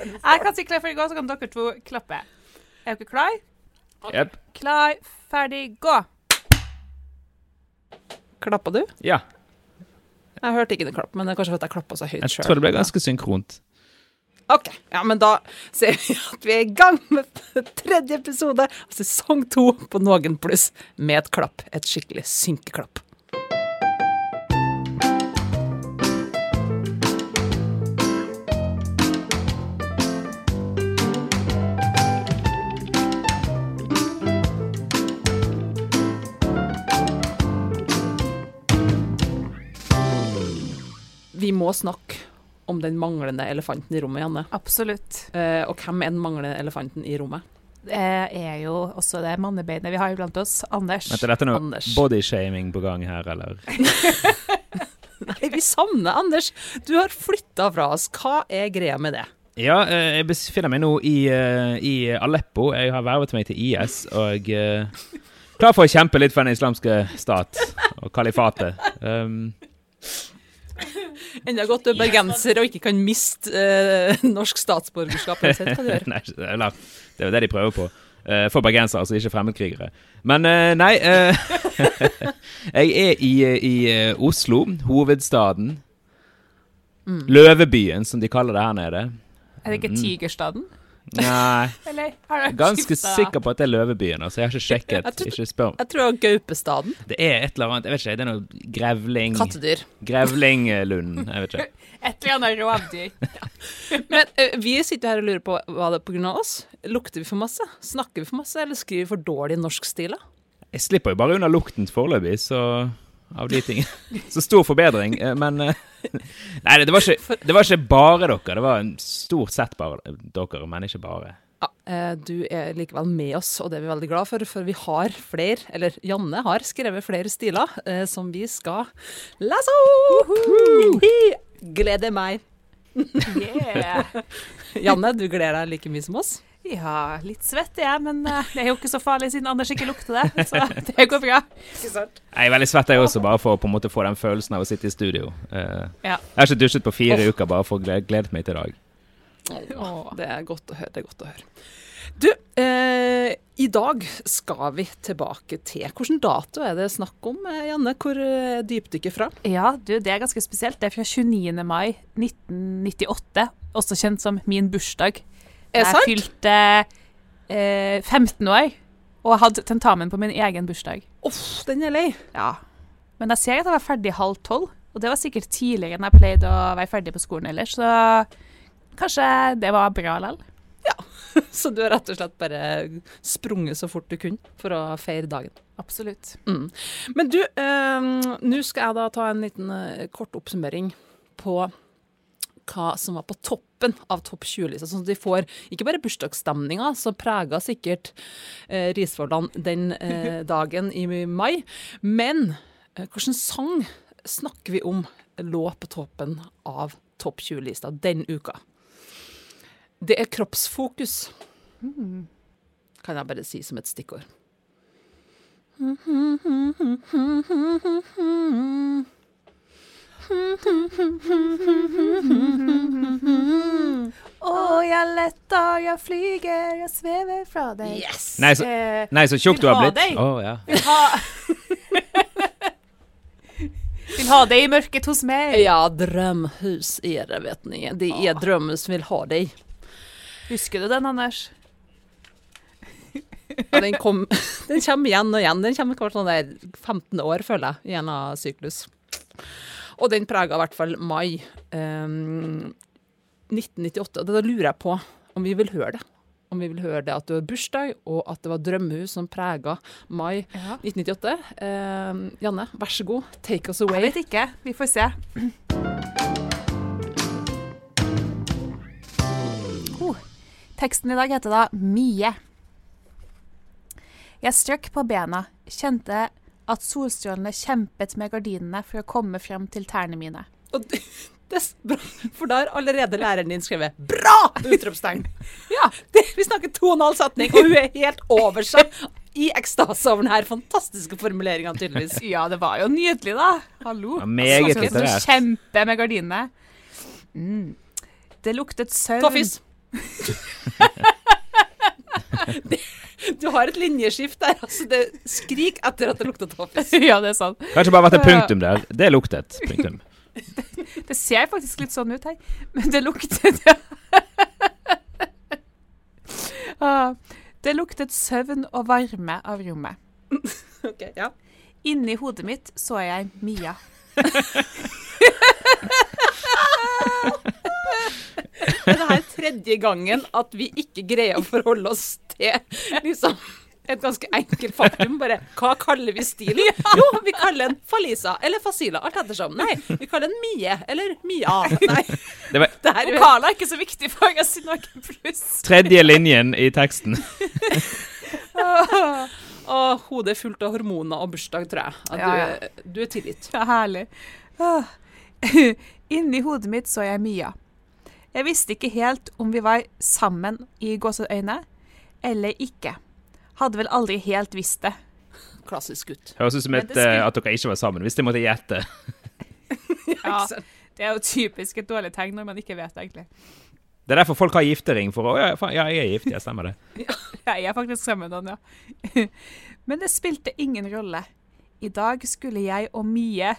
Jeg kan si klar, ferdig, gå, så kan dere to klappe. Er dere klar? Yep. Klar, ferdig, gå. Klappa du? Ja. Jeg hørte ikke det klapp, men det er kanskje fordi jeg klappa så høyt Jeg sjøl. tror det ble ganske synkront. OK. Ja, men da ser vi at vi er i gang med tredje episode av sesong to på Noen pluss med et klapp. Et skikkelig synkeklapp. Må snakke om den manglende elefanten i rommet, Janne. Absolutt. Eh, og hvem er den manglende elefanten i rommet? Det er jo også det mannebeinet vi har iblant oss. Anders. Vent, er dette noe Anders. bodyshaming på gang her, eller? Nei, vi savner Anders. Du har flytta fra oss. Hva er greia med det? Ja, eh, jeg befinner meg nå i, eh, i Aleppo. Jeg har vervet meg til IS og eh, klar for å kjempe litt for den islamske stat og kalifatet. Um, Enda godt du er bergenser og ikke kan miste eh, norsk statsborgerskap. uansett hva du gjør. nei, det er jo det de prøver på. Eh, for bergensere, altså ikke fremmedkrigere. Men eh, nei eh, Jeg er i, i Oslo, hovedstaden. Løvebyen, som de kaller det her nede. Er det ikke Mm. Nei, Eller ganske skiftet? sikker på at det er Løvebyen. Altså, jeg har ikke sjekket. Jeg tror- Ikke spør. Jeg tror det var Gaupestaden. Det er et eller annet Jeg vet ikke, det er noe grevling Kattedyr. Grevlinglund. Jeg vet ikke. Et eller annet rovdyr. Men vi sitter her og lurer på hva det er pga. oss. Lukter vi for masse? Snakker vi for masse, eller skriver vi for dårlig norsk stil? Jeg slipper jo bare unna lukten foreløpig, så av de tingene. Så stor forbedring. eh, Men eh, Nei, det var, ikke, det var ikke bare dere. Det var en stort sett bare dere, men ikke bare. Ja, eh, du er likevel med oss, og det er vi veldig glad for, for vi har flere, eller Janne har skrevet flere stiler som vi skal lese opp! Gleder meg. Yeah. Janne, du gleder deg like mye som oss? Ja, litt svett er jeg, men eh, det er jo ikke så farlig siden Anders ikke lukter det. Så det går bra. Jeg er veldig svett, jeg også, bare for å på en måte få den følelsen av å sitte i studio. Eh, Jeg har ikke dusjet på fire uker bare for å glede, gledet meg til i dag. Åh. Det er godt å høre. det er godt å høre. Du, eh, i dag skal vi tilbake til Hvilken dato er det snakk om, eh, Janne? Hvor dypdykket fra? Ja, du, det er ganske spesielt. Det er fra 29. mai 1998, også kjent som min bursdag. Er det jeg fylte eh, 15 år og hadde tentamen på min egen bursdag. Uff, den er lei. Ja. Men jeg ser at jeg var ferdig halv tolv, og det var sikkert tidligere enn jeg pleide å være ferdig på skolen ellers, så kanskje det var bra likevel. Så du har rett og slett bare sprunget så fort du kunne for å feire dagen. Absolutt. Mm. Men du, eh, nå skal jeg da ta en liten eh, kort oppsummering på hva som var på toppen av topp 20-lista, sånn at de får ikke bare bursdagsstemninga, som prega sikkert eh, Risvollan den eh, dagen i mai, men eh, hvilken sang snakker vi om lå på toppen av topp 20-lista den uka? Det er kroppsfokus. Kan jeg bare si som et stikkord. Å, jeg letter, jeg flyger, jeg svever fra deg. Yes! Nei, så, Eh, nei, så tjukk du har ha blitt. deg. Oh, ja. vil ha Vil ha deg i mørket hos meg. Ja, drømhus er det, vet ni. Det er drømmen som vil ha deg. Husker du den, Anders? Ja, den, kom, den kommer igjen og igjen. Den kommer hvert sånn 15 år, føler jeg, i en av syklus. Og den prega i hvert fall mai ehm, 1998. Og da lurer jeg på om vi vil høre det. Om vi vil høre det at det var bursdag, og at det var drømmehus som prega mai Ja. 1998. Ehm, Janne, vær så god, take us away. Jeg vet ikke. Vi får se. Oh, teksten i dag heter da 'Mye'. Jeg strøk på bena, kjente at solstrålene kjempet med gardinene for å komme frem til tærne mine. Og det, det for da har allerede læreren din skrevet 'bra!' utropstegn. Ja, det, vi snakker to og en halv setning, og hun er helt over seg i ekstase over denne fantastiske formuleringa, tydeligvis. Ja, det var jo nydelig, da. Hallo. Ja, meget Skal vi litterært. Kjempe med gardinene. Mm. Det luktet søvn. Toffis. Det- du har et linjeskift der. altså det Skrik etter at det lukter toffis. ja, det er sant. Kanskje bare vært et punktum der. Det luktet. Punktum. Det ser faktisk litt sånn ut her, men det luktet Ah, Det luktet søvn og varme av rommet. Ok, ja. Inni hodet mitt så jeg Mia. Er det her tredje gangen at vi ikke greier å forholde oss til liksom et ganske enkelt faktum? Bare hva kaller vi stilen? Jo, vi kaller den Falisa eller Fasila, alt ettersom. Nei, vi kaller den Mie eller Mia. Nei, Det var det her er Vokaler er ikke så viktig for oss i Norge Pluss. tredje linjen i teksten. og hodet er fullt av hormoner og bursdag, tror jeg. At Ja, du, ja. er- du er tilgitt. Ja, herlig. Inni hodet mitt så jeg Mia. Jeg visste ikke helt om vi var sammen i gåseøyne eller ikke. Hadde vel aldri helt visst det. Klassisk gutt. Høres ut som et, skulle- eh, at dere ikke var sammen, hvis jeg måtte gjette. Ja, det er jo typisk et dårlig tegn når man ikke vet egentlig. Det er derfor folk har giftering. For å, ja, faen, ja, jeg er gift. jeg stemmer det. ja, Jeg er faktisk sammen med noen, ja. Men det spilte ingen rolle. I dag skulle jeg og Mie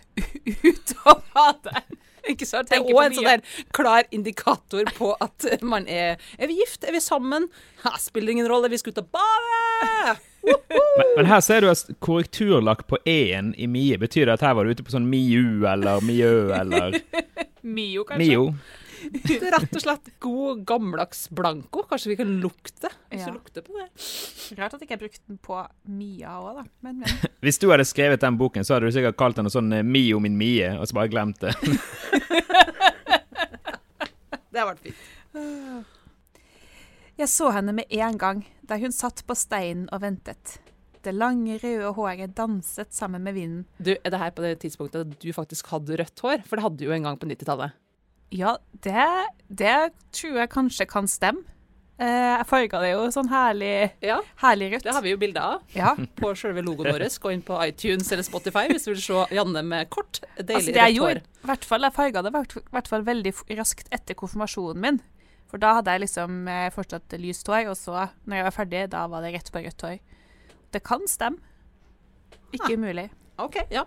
ut og bade. Ikke sant? Det er òg en sånn der klar indikator på at man er Er vi gift? Er vi sammen? Ha, spiller ingen rolle, vi skal ut og bade! Men, men her ser du at korrekturlakk på E-en i Mie. Betyr det at her var du ute på sånn Miu eller Miø eller Mio, kanskje? Mio? Det er rett og slett god, gammeldags blanco. Kanskje vi kan lukte? Hvis Ja. du lukter på det. Rart at jeg ikke har brukt den på Mia òg, da. Men, men. Hvis du hadde skrevet den boken, så hadde du sikkert kalt den noe sånn eh, Mio min Mie, og så bare glemt det. Det har vært fint. Jeg så henne med en gang, da hun satt på steinen og ventet. Det lange, røde håret danset sammen med vinden. Du, Er det her på det tidspunktet at du faktisk hadde rødt hår? For det hadde du jo en gang på 90-tallet. Ja, det, det tror jeg kanskje kan stemme. Eh, jeg farga det jo sånn herlig, Ja, herlig rødt. det har vi jo bilde av Ja. på selve logoen vår. Gå inn på iTunes eller Spotify hvis du vil se Janne med kort, deilig Altså, rødt hår. hvert fall, jeg farga det i hvert fall veldig raskt etter konfirmasjonen min. For da hadde jeg liksom eh, fortsatt lyst hår, og så, når jeg var ferdig, da var det rett på rødt hår. Det kan stemme. Ikke umulig. OK, ja.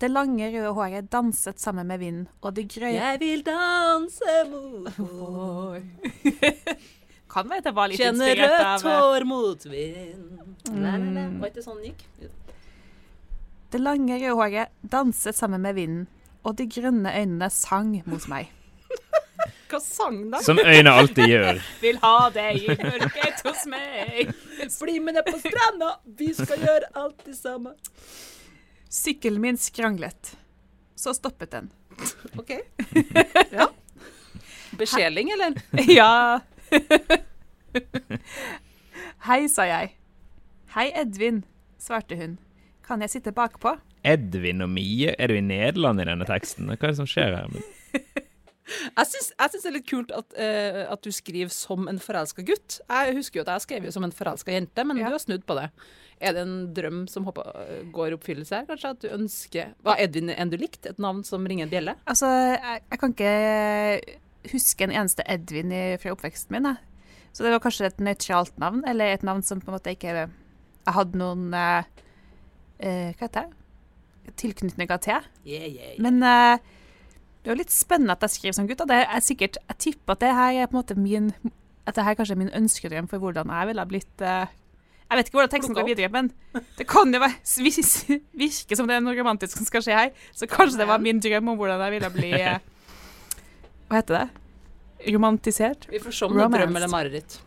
Det lange, røde håret danset sammen med vinden, og det grøye Jeg vil danse mot vår Kan være at jeg var litt Kjenne inspirert rødt av eh, hår mot vind Nei, nei, nei, var ikke sånn det gikk? Det lange, røde håret danset sammen med vinden, og de grønne øynene sang mot meg. Hva sang da? Som øynene alltid gjør. Vil ha deg i mørket hos meg. Bli med ned på stranda, vi skal gjøre alt det samme. Sykkelen min skranglet. Så stoppet den. OK. Ja. Beskjeling, eller? Ja. Hei, sa jeg. Hei, Edvin, svarte hun. Kan jeg sitte bakpå? Edvin og Mie, er du i Nederland i denne teksten? Hva er det som skjer her? Jeg syns, jeg syns det er litt kult at, uh, at du skriver som en forelska gutt. Jeg husker jo at jeg skrev jo som en forelska jente, men Ja. du har snudd på det. Er det en drøm som håper, går i oppfyllelse her? Kanskje at du ønsker Var Edvin enn du likte? Et navn som ringer en bjelle? Altså, jeg, jeg kan ikke huske en eneste Edvin i, fra oppveksten min. Da. Så det var kanskje et nøytralt navn, eller et navn som på en måte ikke Jeg hadde noen eh, eh, Hva heter det? Tilknytninger til. Yeah, yeah, yeah. Men eh, det er jo litt spennende at jeg skriver som gutt. Det er sikkert, Jeg tipper at det her er på en måte min At det her kanskje er min ønskedrøm for hvordan jeg ville ha blitt eh, Jeg vet ikke hvordan teksten går videre, men det kan jo virke som det er noe romantisk som skal skje her. Så kanskje det var min drøm om hvordan jeg ville bli eh, Hva heter det? Romantisert? Vi får se om det er drøm eller mareritt.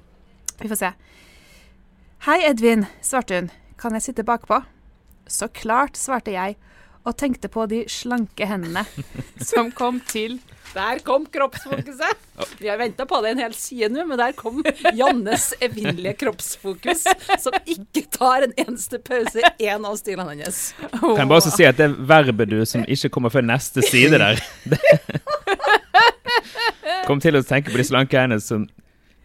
Vi får se. Hei, Edvin, svarte hun. Kan jeg sitte bakpå? Så klart, svarte jeg, og tenkte på de slanke hendene som kom til Der kom kroppsfokuset! Vi har venta på det en hel side nå, men der kom Jannes evinnelige kroppsfokus, som ikke tar en eneste pause i en av stilene hennes. Kan jeg bare også si at det verbet du som ikke kommer før neste side der Kom til å tenke på de slanke hendene som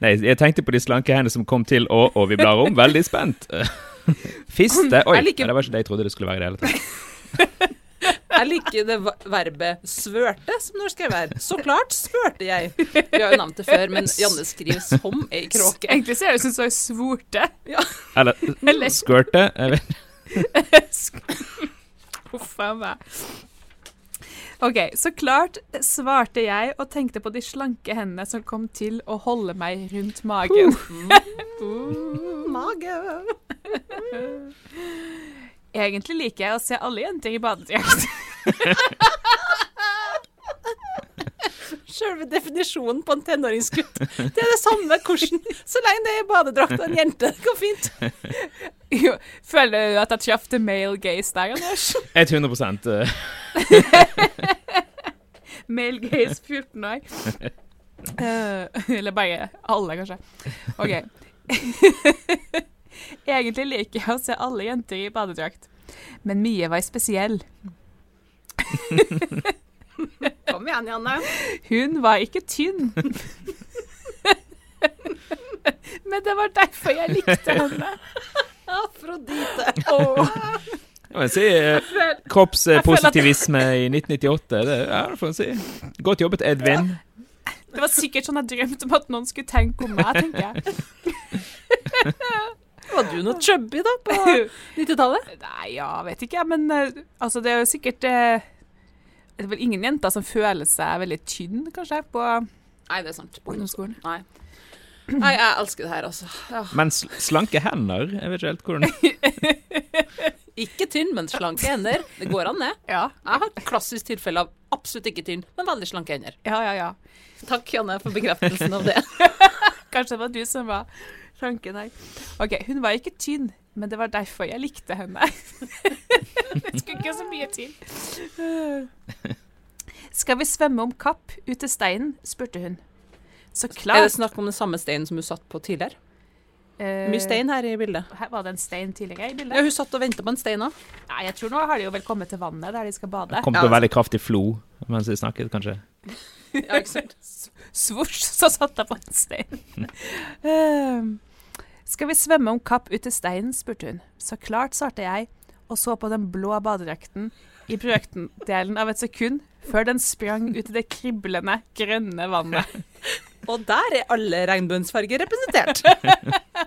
Nei, jeg tenkte på de slanke hendene som kom til å Og vi blar om. Veldig spent. Fiste Oi, liker- det var ikke det jeg trodde det skulle være i det hele tatt. Jeg liker det verbet 'svørte', som norsk er her. Så klart svørte jeg. Vi har jo nevnt det før, men Janne skriver som ei kråke. Egentlig ser det ut som du svorte. Eller Eller- skørte. Jeg vet. Huff a meg. OK, så klart svarte jeg og tenkte på de slanke hendene som kom til å holde meg rundt magen. Mage. Egentlig liker jeg å se alle jenter i badedrakt. Selve definisjonen på en tenåringsgutt. Det er det samme hvordan Så lenge det er badedrakt og en jente. Det går fint. Jo, Føler du at jeg traff the male gaze der, Anders? 100 eh, Male gaze 14 år. Eh, eller bare alle, kanskje. OK. Egentlig liker jeg å se alle jenter i badedrakt, men Mie var spesiell. Kom igjen, Janne. Hun var ikke tynn. Men det var derfor jeg likte henne. Afrodite. Oh. Jeg må si kroppspositivisme i 1998. Det, er det får en si. Godt jobbet, Edvin. Det var sikkert sånn jeg drømte om at noen skulle tenke om meg, tenker jeg. Var du noe chubby, da, på 90-tallet? Nei, ja, vet ikke jeg, men eh, altså, det er jo sikkert eh, Det er vel ingen jenter som føler seg veldig tynn, kanskje, på Nei, det er sant. ungdomsskolen. Nei. Nei, jeg elsker det her, altså. Ja. Men sl slanke hender Jeg vet ikke helt hvordan Ikke tynn, men slanke hender. Det går an, det. Ja, Jeg har et klassisk tilfelle av absolutt ikke tynn, men veldig slanke hender. ja, ja. ja. Takk, Janne, for bekreftelsen av det. Kanskje det var du som var slanke, nei. OK, hun var ikke tynn, men det var derfor jeg likte henne. det skulle ikke så mye til. Skal vi svømme om kapp ut til steinen? spurte hun. Så Er det snakk om den samme steinen som hun satt på tidligere? Uh, Mye stein her i bildet. Her var det en stein tidligere i bildet? Ja, hun satt og venta på en stein òg. Ja, jeg tror nå har de jo vel kommet til vannet der de skal bade. Kom til veldig kraftig flo mens de snakket, kanskje. Ja, ikke sant? Svosj, så satt jeg på en stein. Ehm, skal vi svømme om kapp ut til steinen, spurte hun. Så klart, svarte jeg, og så på den blå badedrakten i brøkdelen av et sekund før den sprang ut i det kriblende, grønne vannet. Og der er alle regnbuensfarger representert.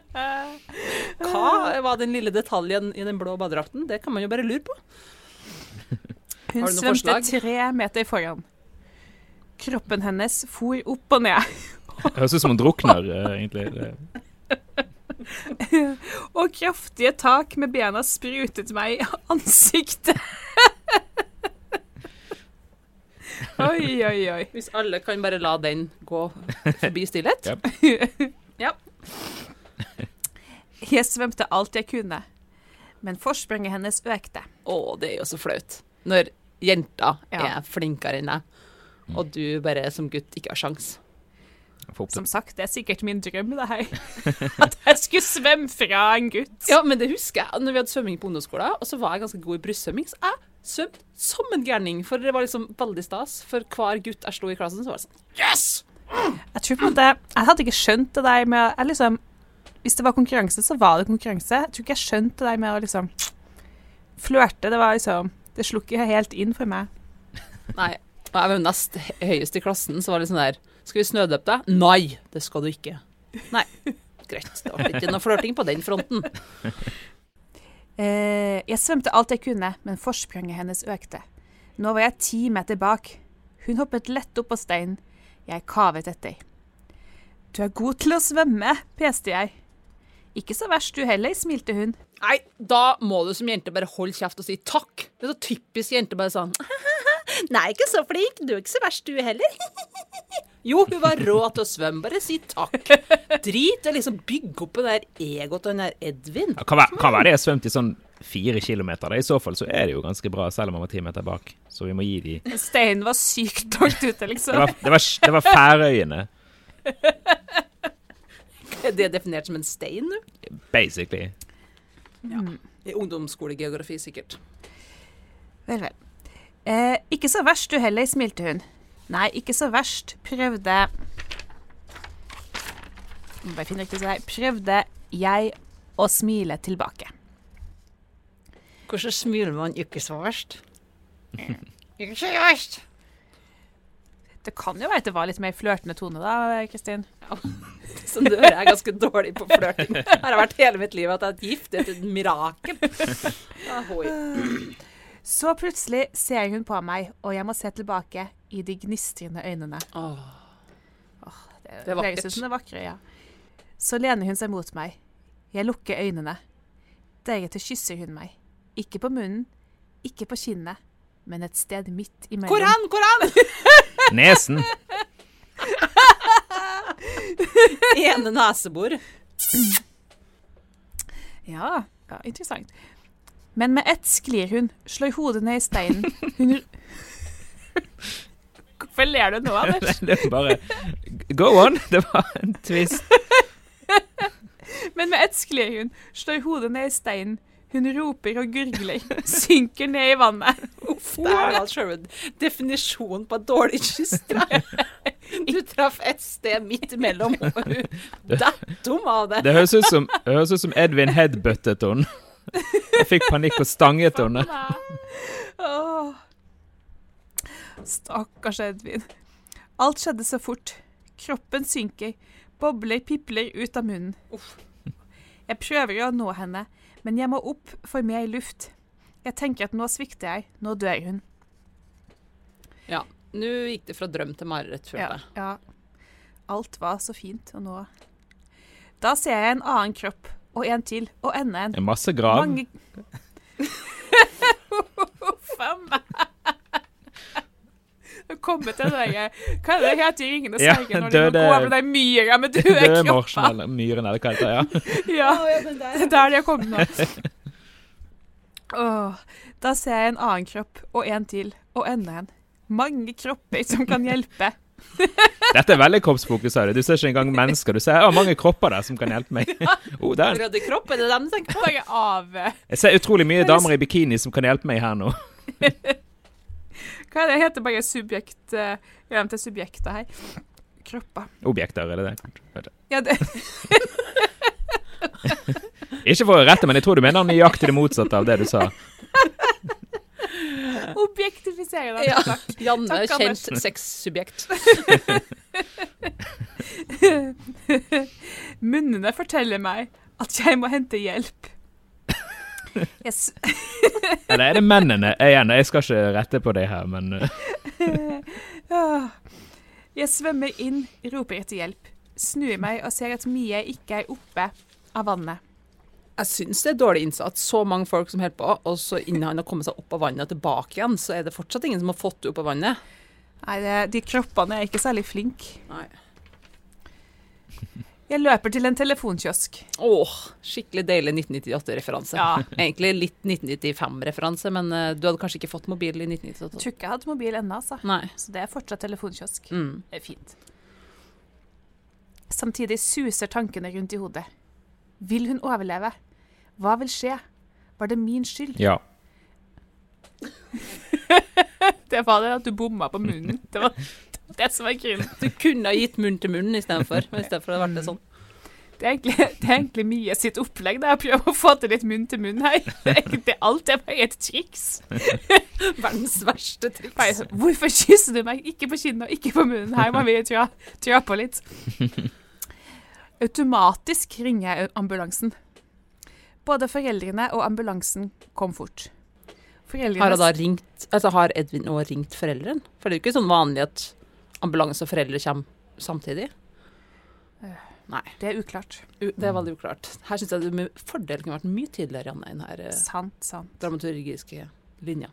Hva var den lille detaljen i den blå badedrakten? Det kan man jo bare lure på. Hun svømte forslag? tre meter foran. Kroppen hennes for opp og ned, Det høres ut som hun drukner, eh, egentlig. Og kraftige tak med bena sprutet meg i ansiktet. oi, oi, oi. Hvis alle kan bare la den gå forbi stillhet. Ja. Jeg svømte alt jeg kunne, men forspranget hennes økte. Å, det er jo så flaut. Når jenta Ja. er flinkere enn deg, og du bare som gutt ikke har sjans. Som sagt, det er sikkert min drøm, det her. At jeg skulle svømme fra en gutt. Ja, men det husker jeg når vi hadde svømming på ungdomsskolen, og så var jeg ganske god i brystsvømming, så jeg svømte som en gærning, for det var liksom veldig stas. For hver gutt jeg slo i klassen, så var det sånn Yes! Jeg tror på en måte, jeg hadde ikke skjønt det der med jeg liksom, Hvis det var konkurranse, så var det konkurranse. Jeg tror ikke jeg skjønte det der med å liksom flørte. Det var liksom Det slo ikke helt inn for meg. Nei. Og jeg var jo nest høyest i klassen, så var det sånn der Skal vi snødøpe deg? Nei, det skal du ikke. Nei. Greit. Det var ikke noe flørting på den fronten. Eh, jeg svømte alt jeg kunne, men forspranget hennes økte. Nå var jeg ti meter bak. Hun hoppet lett opp på steinen. Jeg kavet etter. Du er god til å svømme, peste jeg. Ikke så verst du heller, smilte hun. Nei, da må du som jente bare holde kjeft og si takk. Det er så typisk jente bare sånn Nei, ikke så flink. Du er ikke så verst, du heller. Jo, hun var rå til å svømme. Bare si takk. Drit i å liksom bygge opp det der egoet til den der Edvin. Ja, kan, være, kan være det jeg svømte i sånn fire kilometer. I så fall så er det jo ganske bra, selv om han var ti meter bak. Så vi må gi de Steinen var sykt dårlig ute, Det liksom. var, det var, det var Færøyene, Er det definert som en stein Basically. basically. I ungdomsskolegeografi, sikkert. Vel, vel. Eh, ikke så verst du heller, smilte hun. Nei, ikke så verst, prøvde Må Bare finne riktig svar. Prøvde jeg å smile tilbake. Hvordan smiler man ikke så verst? Ikke seriøst! Det kan jo være at det var litt mer flørtende tone, da, Kristin. Som du hører, jeg er ganske dårlig på flørting. Her har vært hele mitt liv at jeg er gift. Det er et mirakel. Ahoy. Så plutselig ser hun på meg, og jeg må se tilbake i de gnistrende øynene. Åh, Det, Det er vakkert. det er vakre, ja. Så lener hun seg mot meg. Jeg lukker øynene. Deretter kysser hun meg. Ikke på munnen, ikke på kinnet, men et sted midt imellom. Hvor hen? Nesen. Ene nesebor. Ja, ja, interessant. Men med ett sklir hun, slår hodet ned i steinen. Hun Hvorfor ler du nå, Anders? Det er bare Go on! Det var en twist. Men med ett sklir hun, slår hodet ned i steinen. Hun roper og gurgler, synker ned i vannet. Uff, det er altså selve definisjonen på et dårlig kyster. Du traff et sted midt imellom, og hun datt om av det. Det høres ut som, høres ut som Edvin headbuttet henne. Jeg fikk panikk og stanget henne. Åh. Stakkars Edvin. Alt skjedde så fort. Kroppen synker. Bobler pipler ut av munnen. Jeg prøver å nå henne, men jeg må opp for mer luft. Jeg tenker at nå svikter jeg. Nå dør hun. Ja, nå gikk det fra drøm til mareritt, følte jeg. ja. Alt var så fint, og nå Da ser jeg en annen kropp, og en til, og enda en. En masse grav. Mange Huff a meg. Nå kommer til det Hva er det det heter i Ringenes Ja, herre når de går døde- gå over de myra med døde Døde kropper? marshmallow. Myren, eller hva det heter. Ja. Ja, det er der de har kommet nå. Åh, da ser jeg en annen kropp, og en til, og enda en. Mange kropper som kan hjelpe. Dette er veldig kroppsfokus av. Du ser ikke engang mennesker. Du ser å, mange kropper der som kan hjelpe meg. Oh, der. Røde kropp, er det dem du tenker på? Av Jeg ser utrolig mye damer i bikini som kan hjelpe meg her nå. Hva er det heter bare subjekt eh, Gjør dem til subjekter her. Kropper. Objekter, er det det? Ja, det, Ikke for å rette, men jeg tror du mener nøyaktig det motsatte av det du sa. objektifisere dem. Ja. Takk. Janne, Takk, kjent sexsubjekt. Munnene forteller meg at jeg må hente hjelp. Jeg, s- Eller er det mennene? Igjen, jeg skal ikke rette på det her, men uh, Ah. jeg svømmer inn, roper etter hjelp. Snur meg og ser at Mie ikke er oppe av vannet. Jeg syns det er dårlig innsats. Så mange folk som holder på, og så innen han har kommet seg opp av vannet og tilbake igjen, så er det fortsatt ingen som har fått det opp av vannet. Nei, det, de kroppene er ikke særlig flinke. Nei. Jeg løper til en telefonkiosk. Åh, skikkelig deilig 1998-referanse. Ja. Egentlig litt 1995-referanse, men uh, du hadde kanskje ikke fått mobil i Jeg 1998? tror ikke jeg hadde mobil ennå, altså. Nei. Så det er fortsatt telefonkiosk. Mm. Det er fint. Samtidig suser tankene rundt i hodet. Vil hun overleve? Hva vil skje? Var det min skyld? ja. Det var det at du bomma på munnen. Det var det som er grunnen. Du kunne ha gitt munn til munn istedenfor. I stedet for å ha vært det sånn. Det er egentlig, det er egentlig mye sitt opplegg. Det er å prøve å få til litt munn til munn her. Det er egentlig alt er bare et triks. Verdens verste triks. Hvorfor kysser du meg? Ikke på kinnet og ikke på munnen. Her må vi trå, trå på litt. Automatisk ringer jeg ambulansen. Både foreldrene og ambulansen kom fort. Foreldrenes Har, ringt, altså har Edvin òg ringt foreldrene? For det er jo ikke sånn vanlig at ambulanse og foreldre kommer samtidig. Nei, Det er uklart. u- det er veldig uklart. Her syns jeg det med fordel kunne vært mye tydeligere Janne, i denne eh, Sant, sant. dramaturgiske linja.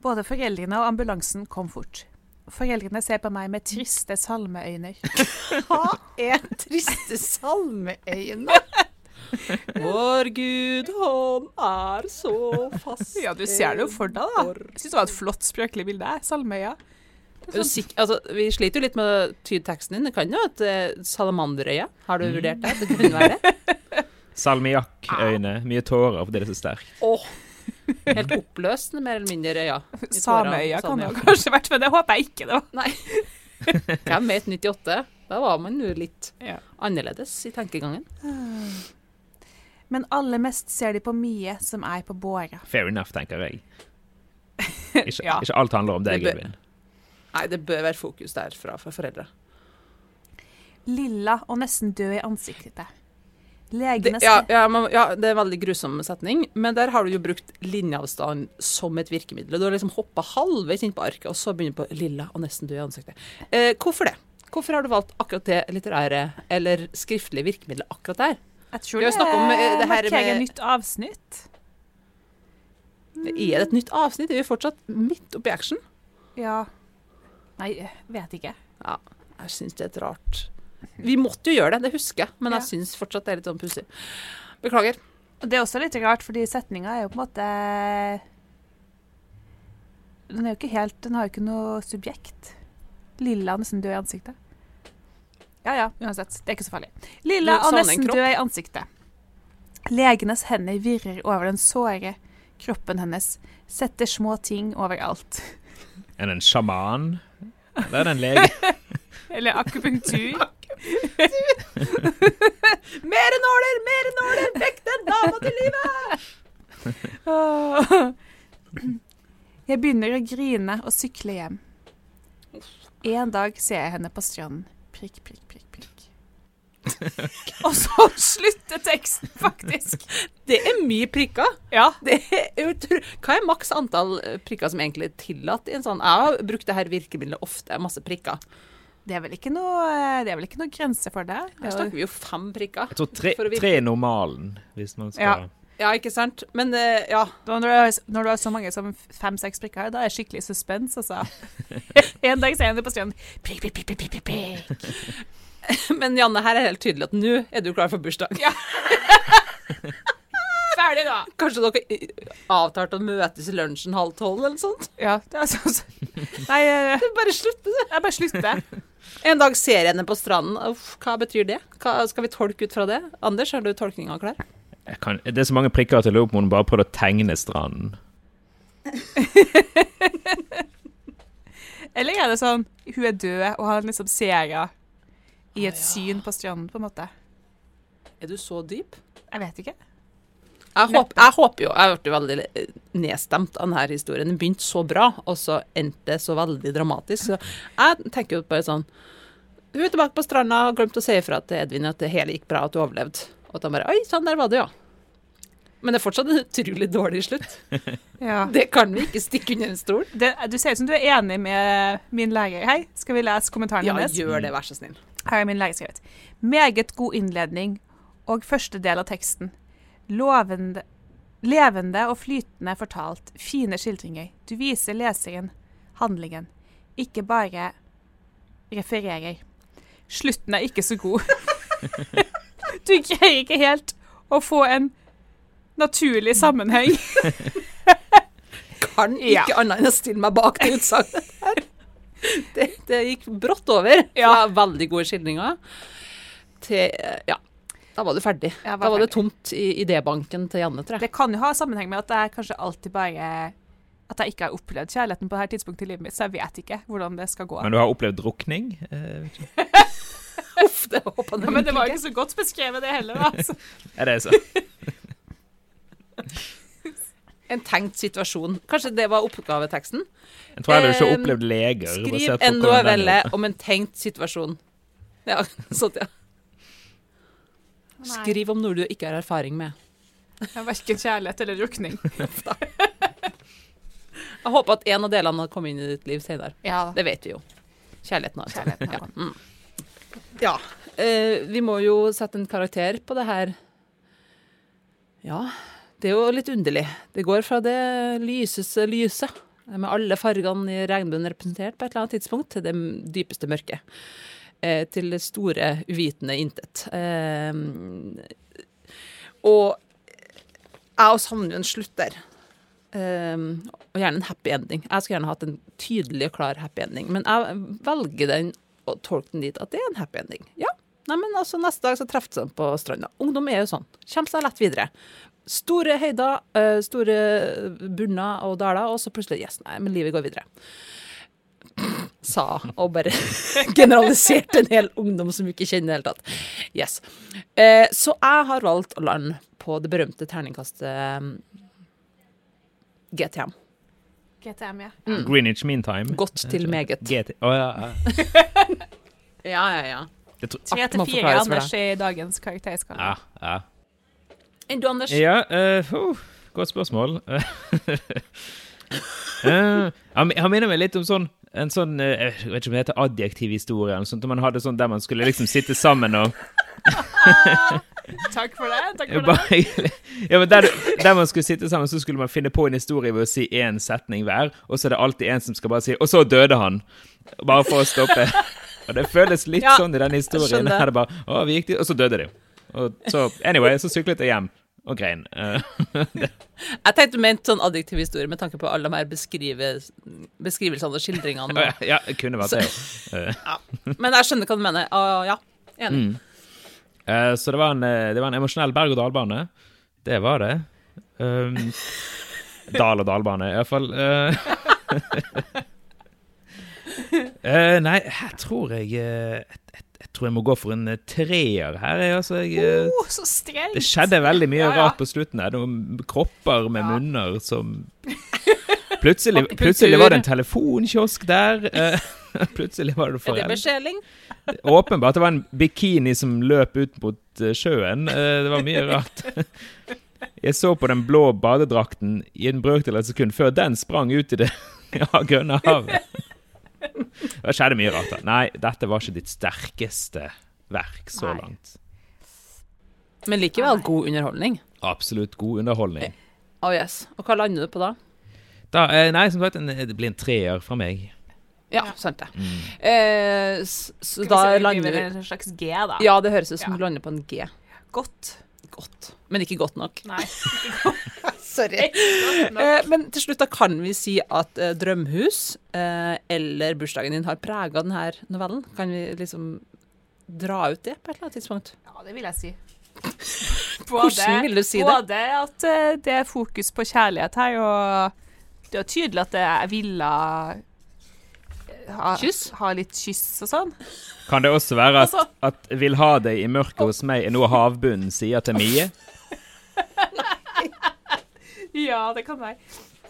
Både foreldrene og ambulansen kom fort. Foreldrene ser på meg med triste salmeøyne. Hva er triste salmeøyne? Vår Gud, han er så fast Ja, du ser det jo for deg, da. Jeg syns det var et flott språklig bilde. Salmeøya. Du sikk- altså, vi sliter jo litt med å tyde teksten din. Det kan jo at uh, salamanderøye. Har du vurdert det? Det kunne være det. Salmiakkøyne. Mye tårer fordi det er så sterkt. Oh. helt oppløsende, mer eller mindre øya. Sameøya kan det jo kanskje vært, men det håper jeg ikke det var. Nei. Hvem vet 98? Da var man jo litt Ja. annerledes i tenkegangen. Men aller mest ser de på mye som er på båra. Fair enough, tenker jeg. Ikke, Ja. ikke alt handler om deg, Edvin. Nei, det bør være fokus derfra for foreldre. Lilla og nesten død i ansiktet. Legene ja, ja, ja, det er en veldig grusom setning, men der har du jo brukt linjeavstand som et virkemiddel. Du har liksom hoppa halvveis inn på arket, og så begynner du på lilla og nesten død i ansiktet. Eh, hvorfor det? Hvorfor har du valgt akkurat det litterære eller skriftlige virkemidlet akkurat der? Jeg tror det, om, eh, det markerer med- nytt avsnitt. Er det et nytt avsnitt? Er vi fortsatt midt oppi action? Ja. Nei, vet ikke. Ja, jeg syns det er et rart Vi måtte jo gjøre det, det husker jeg, men Ja. jeg syns fortsatt det er litt sånn pussig. Beklager. Det er også litt rart, fordi setninga er jo på en måte Den er jo ikke helt Den har jo ikke noe subjekt. Lilla og nesten død i ansiktet. Ja ja, uansett. Det er ikke så farlig. Lilla og nesten kropp. død i ansiktet. Legenes hender virrer over den såre kroppen hennes, setter små ting overalt. Er det en sjaman? Eller er det en lege? Eller akupunktur. Mere nåler, mere nåler! Vekk den dama til livet! Jeg begynner å grine og sykle hjem. En dag ser jeg henne på stranden. Prikk, prikk, prikk, prikk. Og så slutter teksten, faktisk. Det er mye prikker. Ja. Det er utro... Hva er maks antall eh, prikker som egentlig er tillatt i en sånn Jeg har brukt det her virkemidlet ofte, masse prikker. Det er vel ikke noe, det er vel ikke noe grense for det? det Her er snakker vi jo fem prikker. Jeg tror tre, tre normalen, hvis man skal Ja. Ja, ikke sant? Men uh, ja. når, du har, når du har så mange som fem-seks prikker, da er det skikkelig suspens, altså. En dag ser jeg henne på stranden. Prikk, prikk, prikk, prikk, prikk, prikk. Men Janne, her er det helt tydelig at nå er du klar for bursdag. Ferdig, da. Kanskje dere eh, avtalte å møtes i lunsjen halv tolv eller noe sånt? Ja, det er sånn. Nei, eh, Det er bare slutt du. det. jeg bare slutter. En dag ser jeg henne på stranden. Uff, hva betyr det? Hva, skal vi tolke ut fra det? Anders, har du tolkninga klar? Jeg kan, Det er så mange prikker at jeg lurer på om hun bare prøvde å tegne stranden. Eller er det sånn hun er død, og han liksom henne i et Ah, ja. syn på stranden, på en måte? Er du så dyp? Jeg vet ikke. Jeg, håp, jeg håper jo Jeg ble veldig eh, nedstemt av denne historien. Den begynte så bra, og så endte det så veldig dramatisk. Så jeg tenker jo bare sånn Hun er tilbake på stranda og glemte å si ifra til Edvin at det hele gikk bra, at du overlevde. Og at han bare Oi sånn der var det, ja. Men det er fortsatt en utrolig dårlig slutt. Ja. Det kan vi ikke stikke under en stol. Det, du ser ut som du er enig med min lege. Hei, skal vi lese kommentaren Ja, gjør det, vær så snill. Her er min lege. Meget god innledning og første del av teksten. Lovende, levende og flytende fortalt. Fine skildringer. Du viser leseren handlingen, ikke bare refererer. Slutten er ikke så god. du greier ikke helt å få en naturlig sammenheng. Kan Ja. ikke annet enn å stille meg bak det utsagnet her. Det, det gikk brått over fra Ja. veldig gode skildringer til Ja, da var du ferdig. Var da var det tomt i idébanken til Janne, tror jeg. Det kan jo ha sammenheng med at jeg kanskje alltid bare At jeg ikke har opplevd kjærligheten på dette tidspunktet i livet mitt, så jeg vet ikke hvordan det skal gå. Men du har opplevd drukning? Eh. Uff, det håper Ja, men det var ikke så godt beskrevet, det heller. Altså. Er det så? En tenkt situasjon. Kanskje det var oppgaveteksten? Jeg tror jeg hadde ikke opplevd leger. Skriv en novelle om en tenkt situasjon. Ja, sånn, ja. Skriv om noe du ikke har erfaring med. Verken kjærlighet eller drukning. Jeg håper at en av delene har kommet inn i ditt liv senere. Ja. Det vet vi jo. Kjærligheten, altså. Kjærligheten har ja. Mm. ja. Uh, vi må jo sette en karakter på det her. Ja, det er jo litt underlig. Det går fra det lyseste lyset, med alle fargene i regnbuen representert på et eller annet tidspunkt, til det dypeste mørket. Eh, til det store, uvitende intet. Eh, og jeg savner jo en slutt der. Um, og gjerne en happy ending. Jeg skulle gjerne hatt en tydelig og klar happy ending, men jeg velger den og tolker den dit at det er en happy ending. Ja, nei, men altså Neste dag så treffes de på stranda. Ungdom er jo sånn. Kommer seg lett videre. Store høyder, eh, store bunner og daler, og så plutselig Yes, nei, men livet går videre. Sa og bare generaliserte en hel ungdom som ikke kjenner i det hele tatt. Yes. Eh, så jeg har valgt å lande på det berømte terningkastet GTM. GTM, ja. Mm. Greenwich Mean Time. Godt til meget. GT. oh, ja, ja. Ja, ja, ja. Tre til fire Anders i dagens karakterskala. ja, ja. Enn du, Anders? Ja, uh, oh, godt spørsmål. uh, han han minner meg litt om sånn en sånn eh, Jeg vet ikke om det heter adjektiv historie, eller sånt, man hadde sånn der man skulle liksom sitte sammen og Takk for det. takk for det. ja, men der, der man skulle sitte sammen, så skulle man finne på en historie ved å si én setning hver, og så er det alltid en som skal bare si 'Og så døde han', bare for å stoppe. Og det føles litt Ja, sånn i den historien. Her er det bare 'Å, vi gikk dit', og så døde de. Og så, anyway, så syklet jeg hjem og grein. Eh, Jeg tenkte ment sånn adjektiv historie med tanke på alle de her beskrive, beskrivelsene og skildringene. ja, det kunne vært det ja. men jeg skjønner hva du mener. Uh, ja, enig. Mm. Uh, så det var, en, eh, det var en emosjonell berg-og-dal-bane. Det var det. Um, dal- og dalbane, iallfall. Uh, uh, nei, her tror jeg jeg, jeg, jeg tror jeg må gå for en eh, treer her. Altså, jeg, Oh, så strengt! det skjedde veldig mye Ja, ja. rart på slutten her. Noen kropper med Ja. munner som Plutselig, plutselig var det en telefonkiosk der. eh, plutselig var det foreldre. Er det beskjeling? Åpenbart det var en bikini som løp ut mot sjøen. Det var mye rart. Jeg så på den blå badedrakten i en brøkdel av et sekund før den sprang ut i det grønne havet. Det skjedde mye rart. da. Nei, dette var ikke ditt sterkeste verk så Nei. langt. Men likevel god underholdning. Absolutt god underholdning. Oh yes. Og hva lander du på da? Da, eh, nei, som sagt, det blir en treer fra meg. Ja, sant det. Mm. Eh, så da lander vi en slags G, da. Ja, det høres ut som Ja. du lander på en G. Godt. Godt. Men ikke godt nok. Nei. Sorry. Godt nok. Eh, men til slutt da kan vi si at eh, Drømhus eh, eller bursdagen din har prega denne novellen. Kan vi liksom dra ut det på et eller annet tidspunkt? Ja, det vil jeg si. Hvordan vil du si det? Både at det er fokus på kjærlighet her, og det er tydelig at jeg ville ha, Kyss? ha litt kyss og sånn. Kan det også være at, Altså- at 'vil ha deg i mørket hos meg' er noe havbunnen sier til Mie? Ja, det kan være.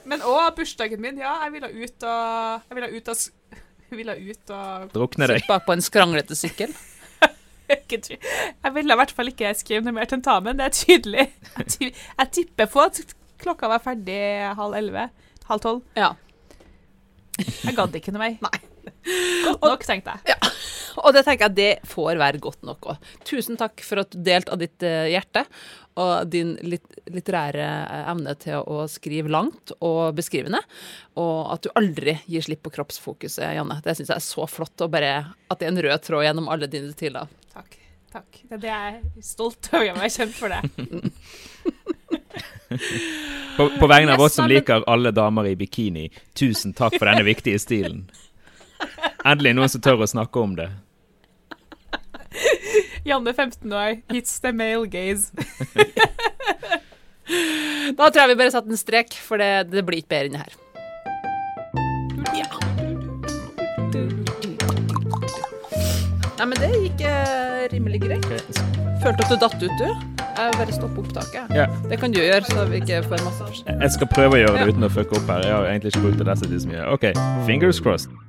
Men òg bursdagen min. Ja, jeg ville ut og Jeg ville ut og ville ut og Drukne deg. Sitt bak på en skranglete sykkel? Jeg ville i hvert fall ikke skrive noe mer tentamen, det er tydelig. Jeg tipper på at klokka var ferdig halv elleve. Halv tolv. Ja. Jeg gadd ikke noe mer. Godt nok, tenkte jeg. Og det tenker jeg det får være godt nok òg. Tusen takk for at du delte av ditt eh, hjerte og din litterære eh, evne til å skrive langt og beskrivende. Og at du aldri gir slipp på kroppsfokuset, Janne. Det syns jeg er så flott. Og bare at det er en rød tråd gjennom alle dine stiler. Takk. takk. Det er det jeg er stolt over å gjøre meg kjent for det. På, på vegne av oss som liker alle damer i bikini, tusen takk for denne viktige stilen. Endelig noen som tør å snakke om det. Janne 15 år, hits the male gaze. Da tror jeg vi bare satte en strek, for det, det blir ikke bedre enn det her. Ja. Nei, men det gikk eh, rimelig greit. Følte at du datt ut, du. Jeg bare stoppe opptaket. Ja. Det kan du gjøre, så vi ikke får masse Jeg skal prøve å gjøre det uten å fucke opp her. Jeg har egentlig ikke brukt det så mye. OK, fingers crossed.